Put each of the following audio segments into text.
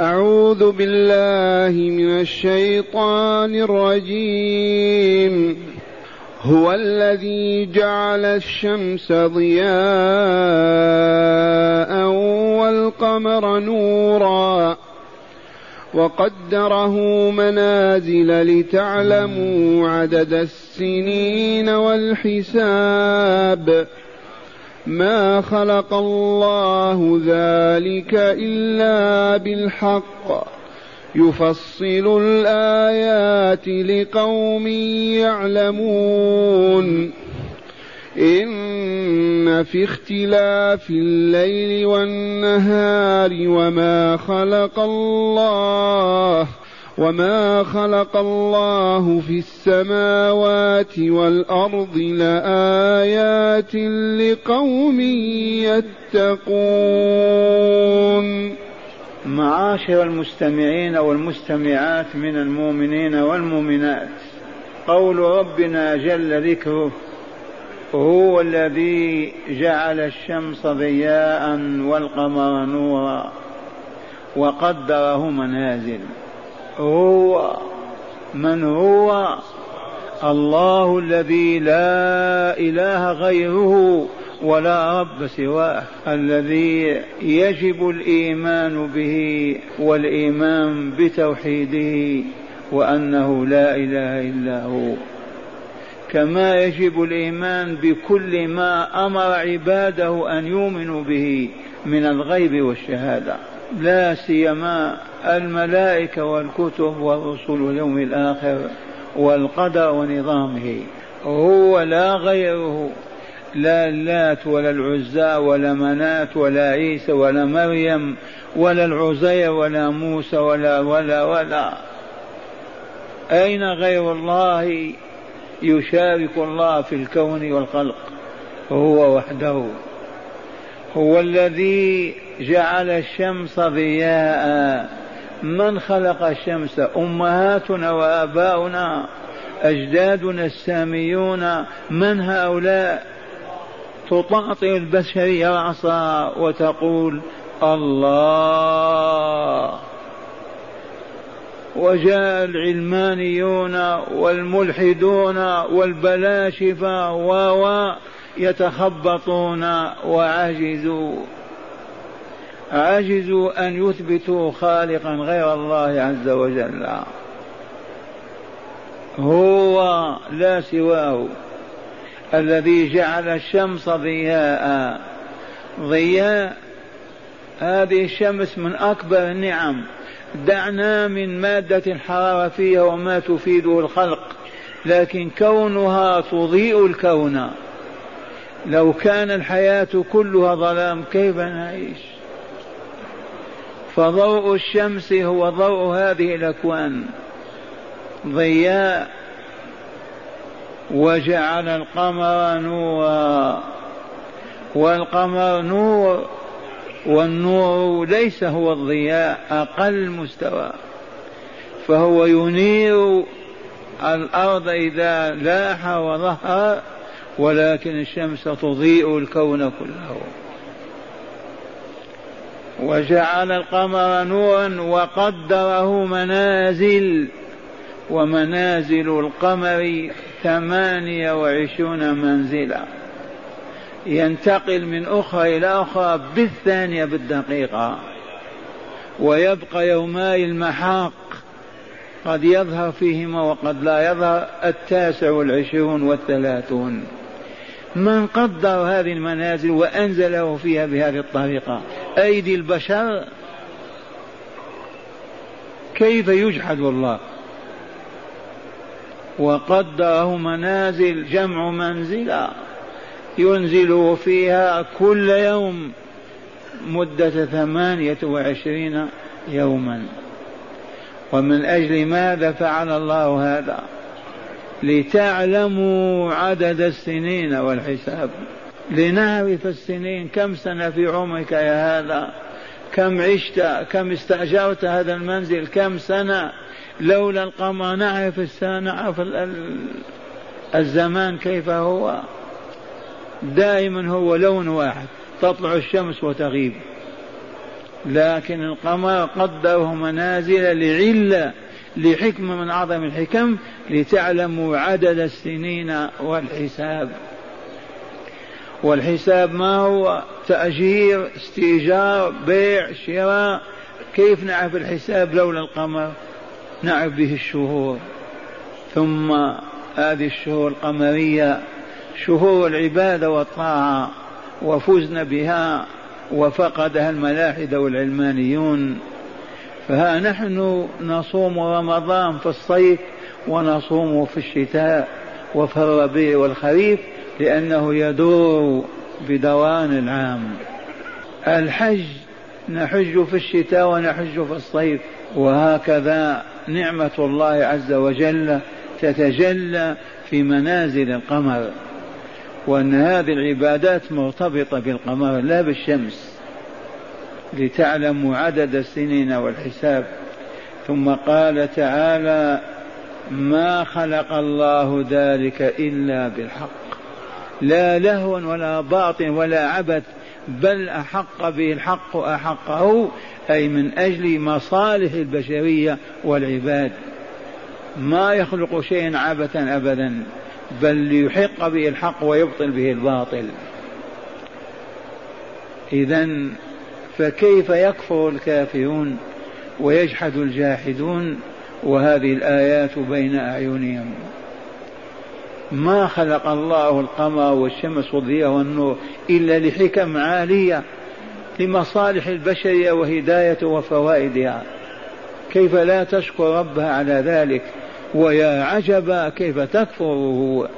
أعوذ بالله من الشيطان الرجيم. هو الذي جعل الشمس ضياء والقمر نورا وقدره منازل لتعلموا عدد السنين والحساب. ما خلق الله ذلك الا بالحق. يفصل الايات لقوم يعلمون. ان في اختلاف الليل والنهار وما خلق الله وما خلق الله في السماوات والارض لايات لقوم يتقون معاشر المستمعين والمستمعات من المؤمنين والمؤمنات. قول ربنا جل ذكره هو الذي جعل الشمس ضياء والقمر نورا وقدره منازل. هو من هو الله الذي لا إله غيره ولا رب سواه الذي يجب الإيمان به والإيمان بتوحيده وأنه لا إله إلا هو. كما يجب الإيمان بكل ما أمر عباده أن يؤمنوا به من الغيب والشهادة. لا سيما الملائكة والكتب والرسل واليوم الآخر والقدر ونظامه. هو لا غيره. لا اللات ولا العزى ولا منات ولا عيسى ولا مريم ولا العزير ولا موسى ولا ولا ولا. أين غير الله يشارك الله في الكون والخلق؟ هو وحده. هو الذي جعل الشمس ضياء. من خلق الشمس؟ أمهاتنا وآباؤنا أجدادنا الساميون. من هؤلاء؟ تطاطئ البشرية راسها وتقول الله. وجاء العلمانيون والملحدون والبلاشفة و يتخبطون وعجزوا. عجزوا أن يثبتوا خالقا غير الله عز وجل. هو لا سواه الذي جعل الشمس ضياء. ضياء هذه الشمس من أكبر النعم. دعنا من مادة الحرارة فيها وما تفيده الخلق لكن كونها تضيء الكون. لو كان الحياة كلها ظلام كيف نعيش؟ فضوء الشمس هو ضوء هذه الأكوان. ضياء وجعل القمر نورا. والقمر نور والنور ليس هو الضياء أقل مستوى. فهو ينير الأرض إذا لاح وظهر ولكن الشمس تضيء الكون كله. وجعل القمر نورا وقدره منازل ومنازل القمر ثمانية وعشرون منزلا. ينتقل من أخرى إلى أخرى بالثانية بالدقيقة. ويبقى يوماي المحاق. قد يظهر فيهما وقد لا يظهر. التاسع والعشرون والثلاثون. من قدر هذه المنازل وأنزله فيها بهذه الطريقة. أيدي البشر كيف يجحد الله وقدره منازل جمع منزلا ينزل فيها كل يوم مدة ثمانية وعشرين يوما. ومن أجل ماذا فعل الله هذا؟ لتعلموا عدد السنين والحساب. لنعرف السنين كم سنة في عمرك يا هذا؟ كم عشت؟ كم استأجرت هذا المنزل؟ كم سنة؟ لولا القمر نعرف السنة نعرف الزمان كيف هو؟ دائما هو لون واحد تطلع الشمس وتغيب. لكن القمر قدره منازل لعلة لحكمة من أعظم الحكم لتعلموا عدد السنين والحساب. والحساب ما هو؟ تأجير استئجار بيع شراء. كيف نعرف الحساب لولا القمر؟ نعرف به الشهور. ثم هذه الشهور القمرية شهور العبادة والطاعة وفزنا بها وفقدها الملاحدة والعلمانيون. فها نحن نصوم رمضان في الصيف ونصوم في الشتاء وفي الربيع والخريف لأنه يدور بدوران العام. الحج نحج في الشتاء ونحج في الصيف وهكذا نعمة الله عز وجل تتجلى في منازل القمر. وأن هذه العبادات مرتبطة بالقمر لا بالشمس. لتعلموا عدد السنين والحساب. ثم قال تعالى ما خلق الله ذلك إلا بالحق. لا لهو ولا باطل ولا عبث بل أحق به الحق أحقه أي من أجل مصالح البشرية والعباد. ما يخلق شيئا عبثا أبدا بل ليحق به الحق ويبطل به الباطل. إذا فكيف يكفر الكافرون ويجحد الجاحدون؟ وهذه الآيات بين أعينهم. ما خلق الله القمر والشمس والضياء والنور إلا لحكم عالية لمصالح البشرية وهداية وفوائدها. كيف لا تشكر ربها على ذلك؟ ويا عجبا كيف تكفره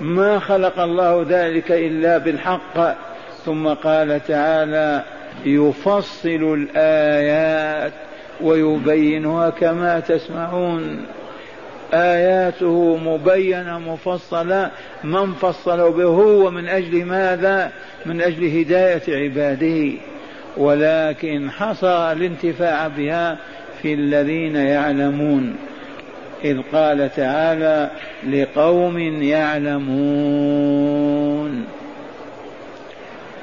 ما خلق الله ذلك إلا بالحق. ثم قال تعالى يفصل الآيات ويبينها كما تسمعون. آياته مبينة مفصلة. من فصل به هو من أجل ماذا؟ من أجل هداية عباده. ولكن حصر الانتفاع بها في الذين يعلمون. إذ قال تعالى لقوم يعلمون.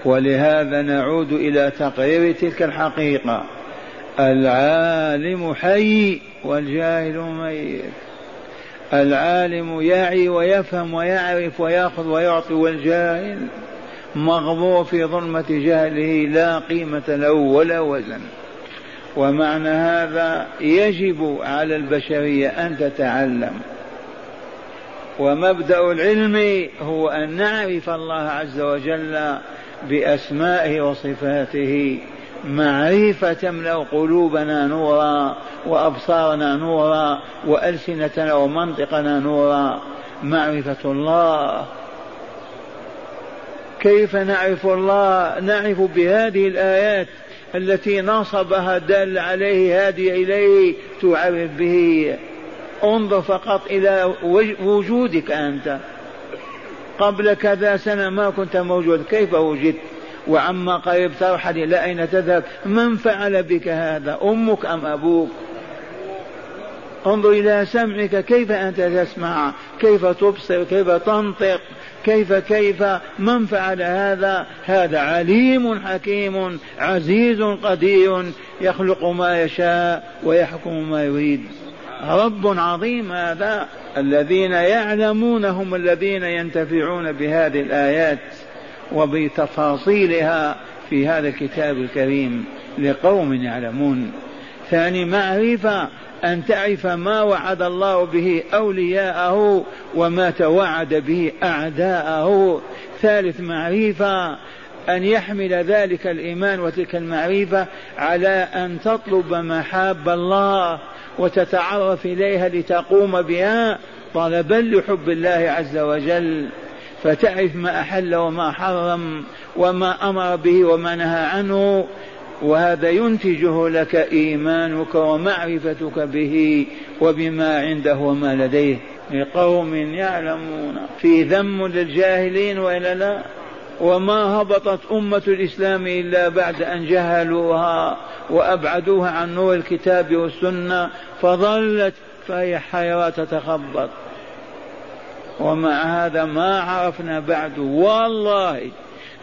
ولهذا نعود إلى تقرير تلك الحقيقة. العالم حي والجاهل ميت. العالم يعي ويفهم ويعرف ويأخذ ويعطي والجاهل مغمور في ظلمة جهله لا قيمة له ولا وزن. ومعنى هذا يجب على البشرية أن تتعلم. ومبدأ العلم هو أن نعرف الله عز وجل بأسمائه وصفاته. معرفة تملأ قلوبنا نورا وأبصارنا نورا وألسنتنا ومنطقنا نورا. معرفة الله. كيف نعرف الله؟ نعرف بهذه الآيات التي نصبها دل عليه هادي إليه تعرف به. انظر فقط إلى وجودك أنت. قبل كذا سنة ما كنت موجود كيف وجدت؟ وعما قريب ترحل إلى أين تذهب؟ من فعل بك هذا؟ أمك أم أبوك؟ انظر إلى سمعك كيف أنت تسمع؟ كيف تبصر؟ كيف تنطق؟ كيف كيف؟ من فعل هذا؟ هذا عليم حكيم عزيز قدير يخلق ما يشاء ويحكم ما يريد. رب عظيم هذا. الذين يعلمون هم الذين ينتفعون بهذه الآيات. وبتفاصيلها في هذا الكتاب الكريم لقوم يعلمون. ثاني معرفة أن تعرف ما وعد الله به أولياءه وما توعد به أعداءه. ثالث معرفة أن يحمل ذلك الإيمان وتلك المعرفة على أن تطلب محاب الله وتتعرف إليها لتقوم بها طلبا لحب الله عز وجل. فتعرف ما أحل وما حرم وما أمر به وما نهى عنه وهذا ينتجه لك إيمانك ومعرفتك به وبما عنده وما لديه. لقوم يعلمون. في ذم للجاهلين وإلا لا؟ وما هبطت أمة الإسلام إلا بعد أن جهلوها وأبعدوها عن نور الكتاب والسنة فظلت فهي حيرة تتخبط. ومع هذا ما عرفنا بعد. والله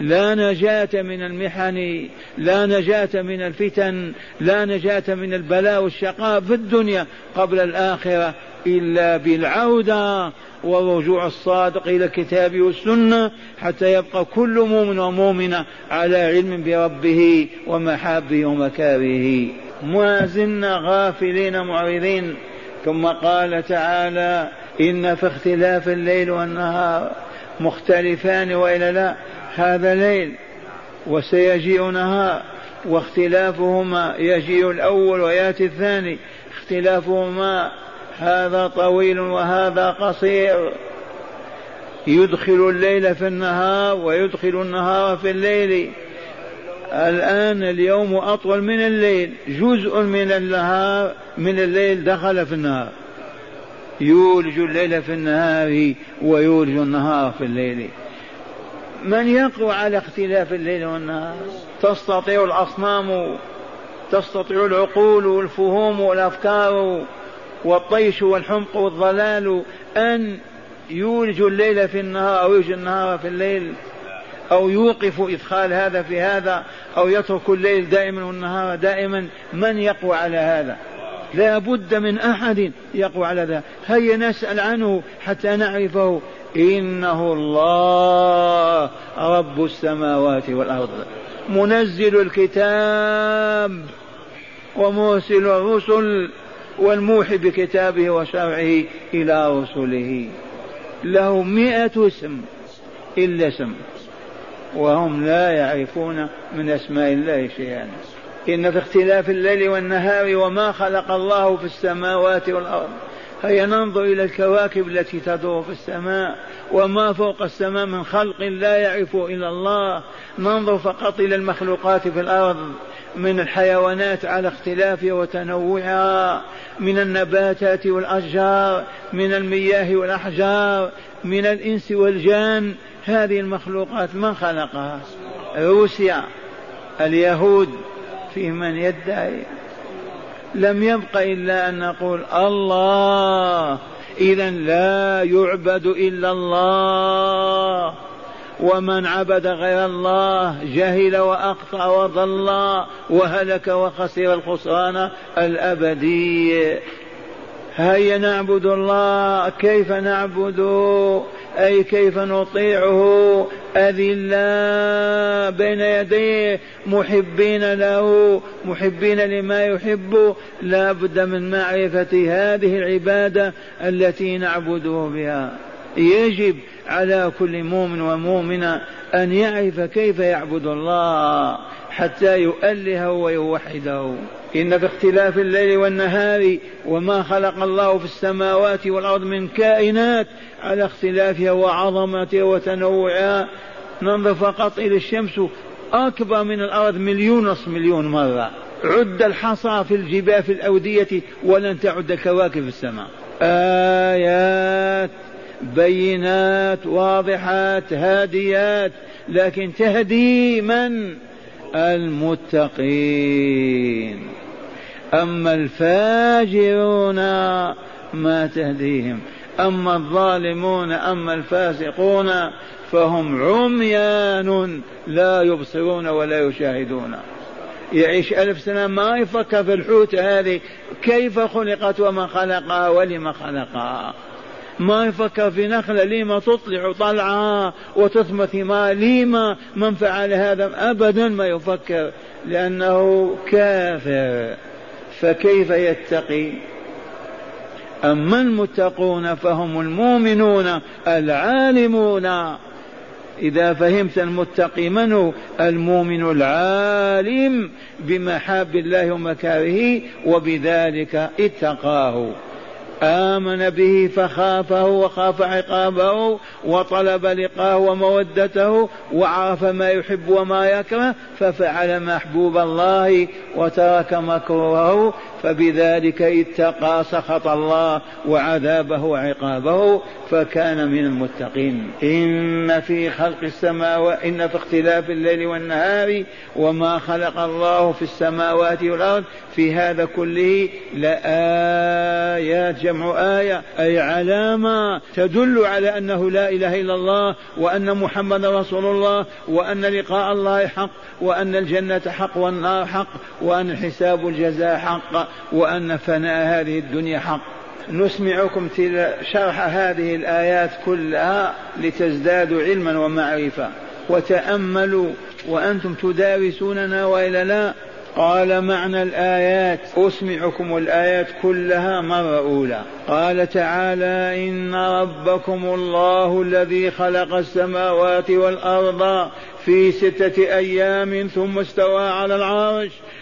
لا نجاة من المحن لا نجاة من الفتن لا نجاة من البلاء والشقاء في الدنيا قبل الآخرة إلا بالعودة والرجوع الصادق إلى الكتاب والسنة حتى يبقى كل مؤمن ومؤمنة على علم بربه ومحابه ومكاره. ما زلنا غافلين معرضين. ثم قال تعالى إن في اختلاف الليل والنهار مختلفان وإلا لا هذا ليل وسيجيء نهار واختلافهما يجيء الأول ويأتي الثاني اختلافهما هذا طويل وهذا قصير. يدخل الليل في النهار ويدخل النهار في الليل. الآن اليوم أطول من الليل جزء من النهار من الليل دخل في النهار. يولج الليل في النهار ويولج النهار في الليل. من يقوى على اختلاف الليل والنهار؟ تستطيع الأصنام تستطيع العقول والفهوم والأفكار والطيش والحمق والضلال أن يولج الليل في النهار أو يولج النهار في الليل أو يوقف إدخال هذا في هذا أو يترك الليل دائما والنهار دائما. من يقوى على هذا؟ لا بد من أحد يقوى على ذا. هيا نسأل عنه حتى نعرفه إنه الله رب السماوات والأرض. منزل الكتاب ومرسل الرسل والموحي بكتابه وشرعه إلى رسله. له مئة اسم إلا اسم. وهم لا يعرفون من أسماء الله شيئا. إن في اختلاف الليل والنهار وما خلق الله في السماوات والأرض هيا ننظر إلى الكواكب التي تدور في السماء وما فوق السماء من خلق لا يعرف إلا الله. ننظر فقط إلى المخلوقات في الأرض من الحيوانات على اختلافها وتنوعها من النباتات والأشجار من المياه والأحجار من الإنس والجان. هذه المخلوقات من خلقها؟ روسيا اليهود. في من يدعي. لم يبق إلا أن نقول الله. إذا لا يعبد إلا الله. ومن عبد غير الله جهل وأخطأ وضل وهلك وخسر الخسران الأبدي. هيا نعبد الله كيف نعبده أي كيف نطيعه؟ أذلا بين يديه محبين له محبين لما يحب. لا بد من معرفة هذه العبادة التي نعبده بها. يجب على كل مؤمن ومؤمنة أن يعرف كيف يعبد الله حتى يؤله ويوحده. إن في اختلاف الليل والنهار وما خلق الله في السماوات والأرض من كائنات على اختلافها وعظمتها وتنوعها ننظر فقط إلى الشمس أكبر من الأرض مليون نصف مليون مرة. عد الحصى في الجبال في الأودية ولن تعد الكواكب في السماء. آيات. بينات واضحات هاديات لكن تهدي من؟ المتقين. أما الفاجرون ما تهديهم. أما الظالمون أما الفاسقون فهم عميان لا يبصرون ولا يشاهدون. يعيش ألف سنة ما يفكر في الحوت هذه كيف خلقت وما خلقها ولما خلقها؟ ما يفكر في نخلة لما تطلع طلعها وتثمر ثمار لما من فعل هذا أبدا ما يفكر لأنه كافر. فكيف يتقي؟ أما المتقون فهم المؤمنون العالمون. إذا فهمت المتقي من هو المؤمن العالم بمحاب الله ومكاره وبذلك اتقاه. آمن به فخافه وخاف عقابه وطلب لقاه ومودته وعرف ما يحب وما يكره ففعل محبوب الله وترك مكروهه فبذلك اتقى سخط الله وعذابه وعقابه فكان من المتقين. إن في خلق السماوات إن في اختلاف الليل والنهار وما خلق الله في السماوات والأرض في هذا كله لآيات جمع آية أي علامة تدل على أنه لا إله إلا الله وأن محمد رسول الله وأن لقاء الله حق وأن الجنة حق والنار حق وأن الحساب الجزاء حق وأن فناء هذه الدنيا حق. نسمعكم شرح هذه الآيات كلها لتزدادوا علما ومعرفة. وتأملوا وأنتم تدارسوننا وإلا لا. قال معنى الآيات أسمعكم الآيات كلها مرة أولى. قال تعالى إن ربكم الله الذي خلق السماوات والأرض في ستة أيام ثم استوى على العرش.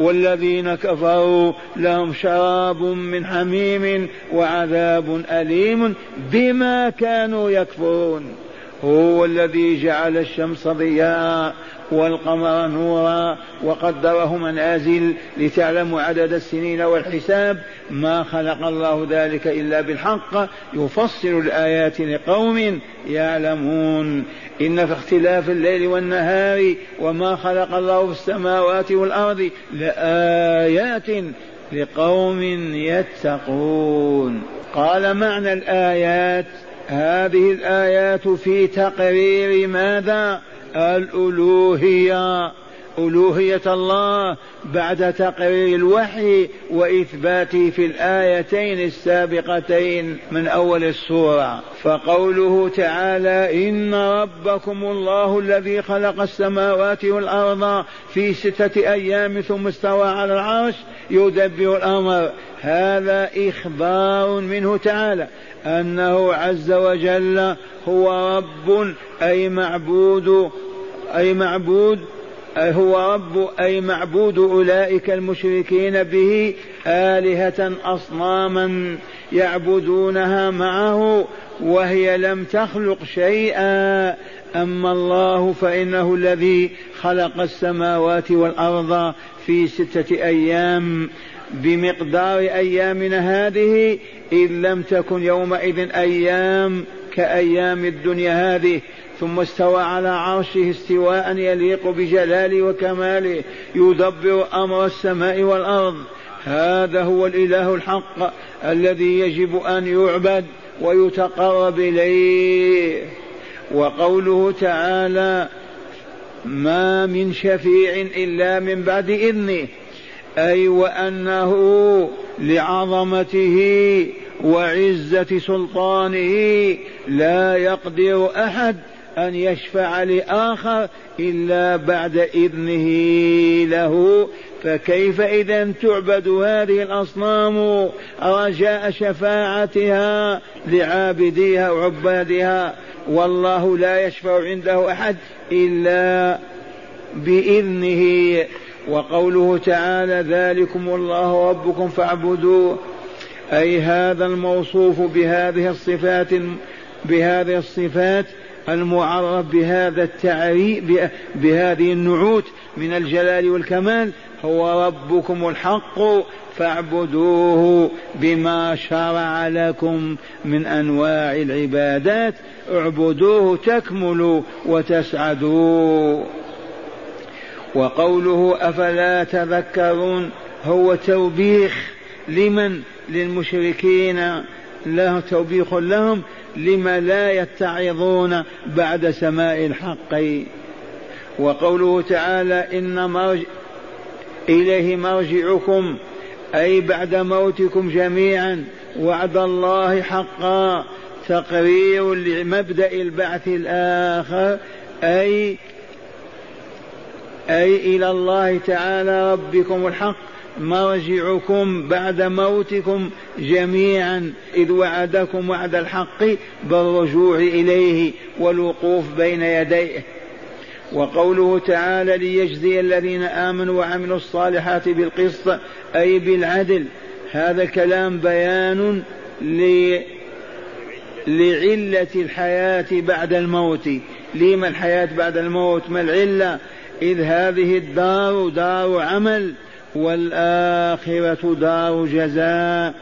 والذين كفروا لهم شراب من حميم وعذاب أليم بما كانوا يكفرون. هو الذي جعل الشمس ضياء والقمر نورا وقدره منازل لتعلموا عدد السنين والحساب. ما خلق الله ذلك إلا بالحق. يفصل الآيات لقوم يعلمون. إن في اختلاف الليل والنهار وما خلق الله في السماوات والأرض لآيات لقوم يتقون. قال معنى الآيات هذه الآيات في تقرير ماذا؟ الألوهية. ألوهية الله بعد تقرير الوحي وإثباته في الآيتين السابقتين من أول السورة. فقوله تعالى إن ربكم الله الذي خلق السماوات والأرض في ستة أيام ثم استوى على العرش يدبر الأمر. هذا إخبار منه تعالى. أنه عز وجل هو رب أي معبود أي معبود أي هو رب أي معبود أولئك المشركين به آلهة أصناما يعبدونها معه وهي لم تخلق شيئا. أما الله فإنه الذي خلق السماوات والأرض في ستة أيام. بمقدار أيامنا هذه إن لم تكن يومئذ أيام كأيام الدنيا هذه. ثم استوى على عرشه استواء يليق بجلاله وكماله يدبر أمر السماء والأرض. هذا هو الإله الحق الذي يجب أن يعبد ويتقرب إليه. وقوله تعالى ما من شفيع إلا من بعد إذنه أي وأنه لعظمته وعزة سلطانه لا يقدر أحد أن يشفع لآخر إلا بعد إذنه له. فكيف إذا تعبد هذه الأصنام؟ رجاء شفاعتها لعابديها وعبادها؟ والله لا يشفع عنده أحد إلا بإذنه. وقوله تعالى ذلكم الله ربكم فاعبدوه. أي هذا الموصوف بهذه الصفات بهذه الصفات المعرف بهذا التعريف بهذه النعوت من الجلال والكمال. هو ربكم الحق فاعبدوه بما شرع لكم من أنواع العبادات. اعبدوه تكملوا وتسعدوا. وقوله أفلا تذكرون هو توبيخ لمن للمشركين له توبيخ لهم لما لا يتعظون بعد سماء الحق. وقوله تعالى إن مرج إليه مرجعكم أي بعد موتكم جميعا وعد الله حقا تقرير لمبدأ البعث الآخر أي أي إلى الله تعالى ربكم الحق. مرجعكم بعد موتكم جميعا. إذ وعدكم وعد الحق بالرجوع إليه والوقوف بين يديه. وقوله تعالى ليجزي الذين آمنوا وعملوا الصالحات بالقسط أي بالعدل. هذا الكلام بيان لعلة الحياة بعد الموت. لما الحياة بعد الموت؟ ما العلة؟ إذ هذه الدار دار عمل والآخرة دار جزاء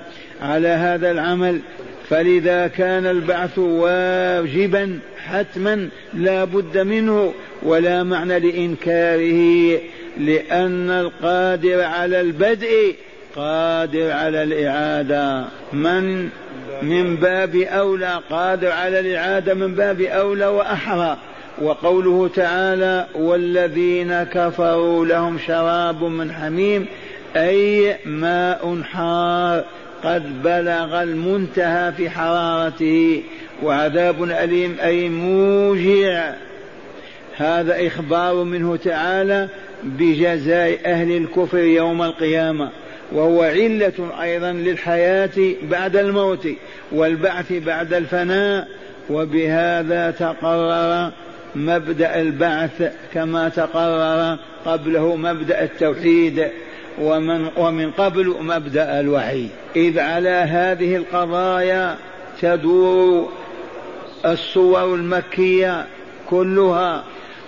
على هذا العمل. فلذا كان البعث واجبا حتما لا بد منه ولا معنى لإنكاره لأن القادر على البدء قادر على الإعادة. من من باب أولى قادر على الإعادة من باب أولى وأحرى. وقوله تعالى والذين كفروا لهم شراب من حميم أي ماء حار قد بلغ المنتهى في حرارته وعذاب أليم أي موجع. هذا إخبار منه تعالى بجزاء أهل الكفر يوم القيامة وهو علة أيضا للحياة بعد الموت والبعث بعد الفناء وبهذا تقرر مبدأ البعث كما تقرر قبله مبدأ التوحيد ومن ومن قبل مبدأ الوحي. إذ على هذه القضايا تدور الصور المكية كلها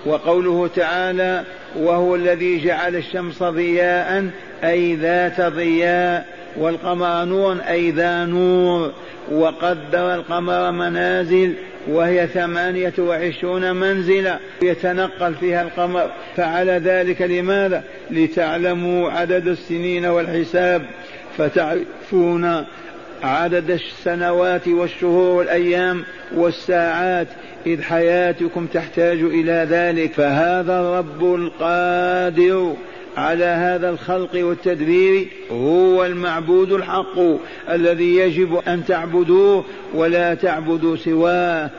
وقوله تعالى وهو الذي جعل الشمس ضياء أي ذات ضياء والقمر نور أي ذا نور وقدر القمر منازل وهي ثمانية وعشرون منزلة. يتنقل فيها القمر. فعل ذلك لماذا؟ لتعلموا عدد السنين والحساب. فتعرفون عدد السنوات والشهور والأيام والساعات. إذ حياتكم تحتاج إلى ذلك. فهذا الرب القادر على هذا الخلق والتدبير هو المعبود الحق الذي يجب أن تعبدوه ولا تعبدوا سواه.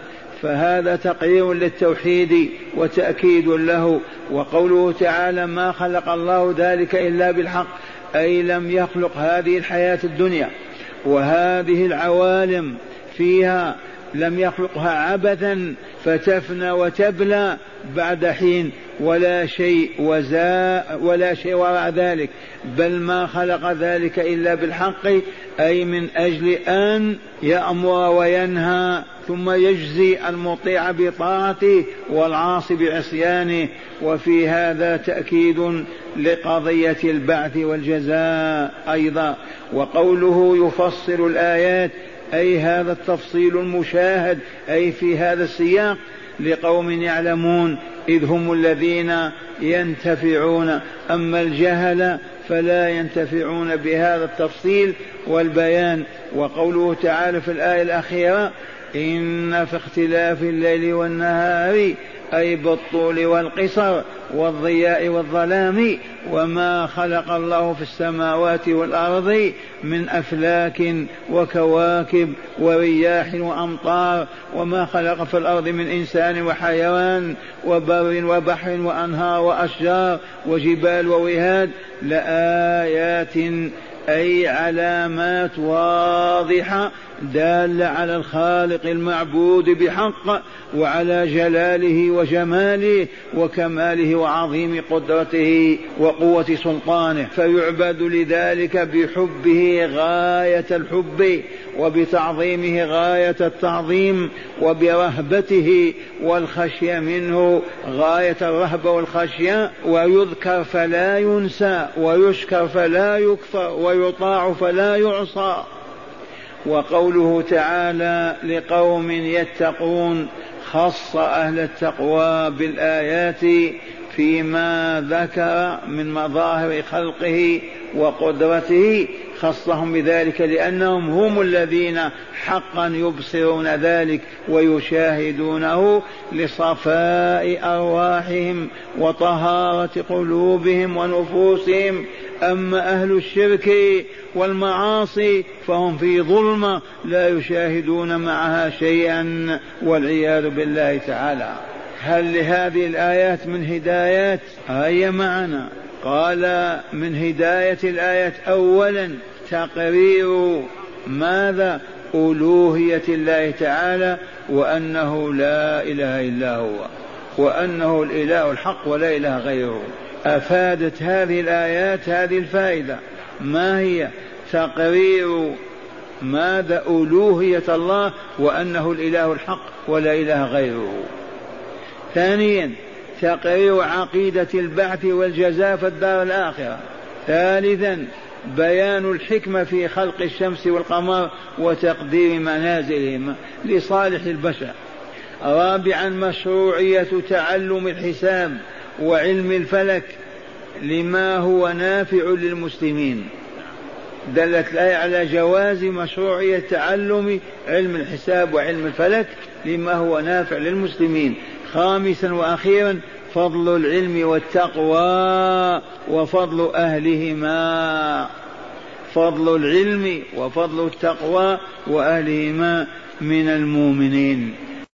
فهذا تقرير للتوحيد وتأكيد له. وقوله تعالى ما خلق الله ذلك إلا بالحق أي لم يخلق هذه الحياة الدنيا. وهذه العوالم فيها لم يخلقها عبثا فتفنى وتبلى بعد حين. ولا شيء وزاء ولا شيء وراء ذلك. بل ما خلق ذلك إلا بالحق أي من أجل أن يأمر وينهى ثم يجزي المطيع بطاعته والعاصي بعصيانه. وفي هذا تأكيد لقضية البعث والجزاء أيضا. وقوله يفصل الآيات أي هذا التفصيل المشاهد أي في هذا السياق لقوم يعلمون إذ هم الذين ينتفعون. أما الجهل فلا ينتفعون بهذا التفصيل والبيان. وقوله تعالى في الآية الأخيرة إن في اختلاف الليل والنهار أي بالطول والقصر والضياء والظلام وما خلق الله في السماوات والأرض من أفلاك وكواكب ورياح وأمطار وما خلق في الأرض من إنسان وحيوان وبر وبحر وأنهار وأشجار وجبال ووهاد لآيات أي علامات واضحة دالة على الخالق المعبود بحق وعلى جلاله وجماله وكماله وعظيم قدرته وقوة سلطانه فيعبد لذلك بحبه غاية الحب وبتعظيمه غاية التعظيم وبرهبته والخشية منه غاية الرهبة والخشية. ويذكر فلا ينسى ويشكر فلا يكفر ويطاع فلا يعصى. وقوله تعالى لقوم يتقون خص أهل التقوى بالآيات فيما ذكر من مظاهر خلقه وقدرته. خصهم بذلك لأنهم هم الذين حقا يبصرون ذلك ويشاهدونه لصفاء أرواحهم وطهارة قلوبهم ونفوسهم. أما أهل الشرك والمعاصي فهم في ظلمة لا يشاهدون معها شيئا والعياذ بالله تعالى. هل لهذه الآيات من هدايات؟ هيا معنا. قال من هداية الآية أولا تقرير ماذا؟ ألوهية الله تعالى وأنه لا إله إلا هو وأنه الإله الحق ولا إله غيره. أفادت هذه الآيات هذه الفائدة. ما هي؟ تقرير ماذا؟ ألوهية الله وأنه الإله الحق ولا إله غيره. ثانيا تقرير عقيدة البعث والجزاء في الدار الآخرة. ثالثا بيان الحكمة في خلق الشمس والقمر وتقدير منازلهما لصالح البشر. رابعا مشروعية تعلم الحساب وعلم الفلك لما هو نافع للمسلمين. دلت الآية على جواز مشروعية تعلم علم الحساب وعلم الفلك لما هو نافع للمسلمين. خامسا وأخيرا فضل العلم والتقوى وفضل أهلهما. فضل العلم وفضل التقوى وأهلهما من المؤمنين.